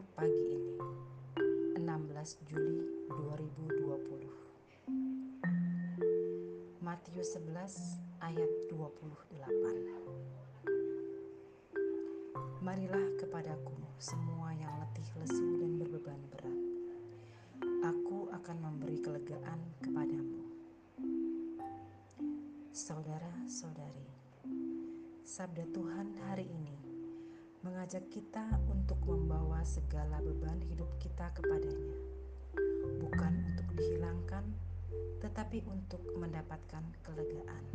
Pagi ini, 16 Juli 2020. Matius 11 ayat 28. Marilah kepadaku semua yang letih lesu dan berbeban berat. Aku akan memberi kelegaan kepadamu. Saudara-saudari, sabda Tuhan hari ini mengajak kita untuk membawa segala beban hidup kita kepadanya bukan untuk dihilangkan tetapi untuk mendapatkan kelegaan.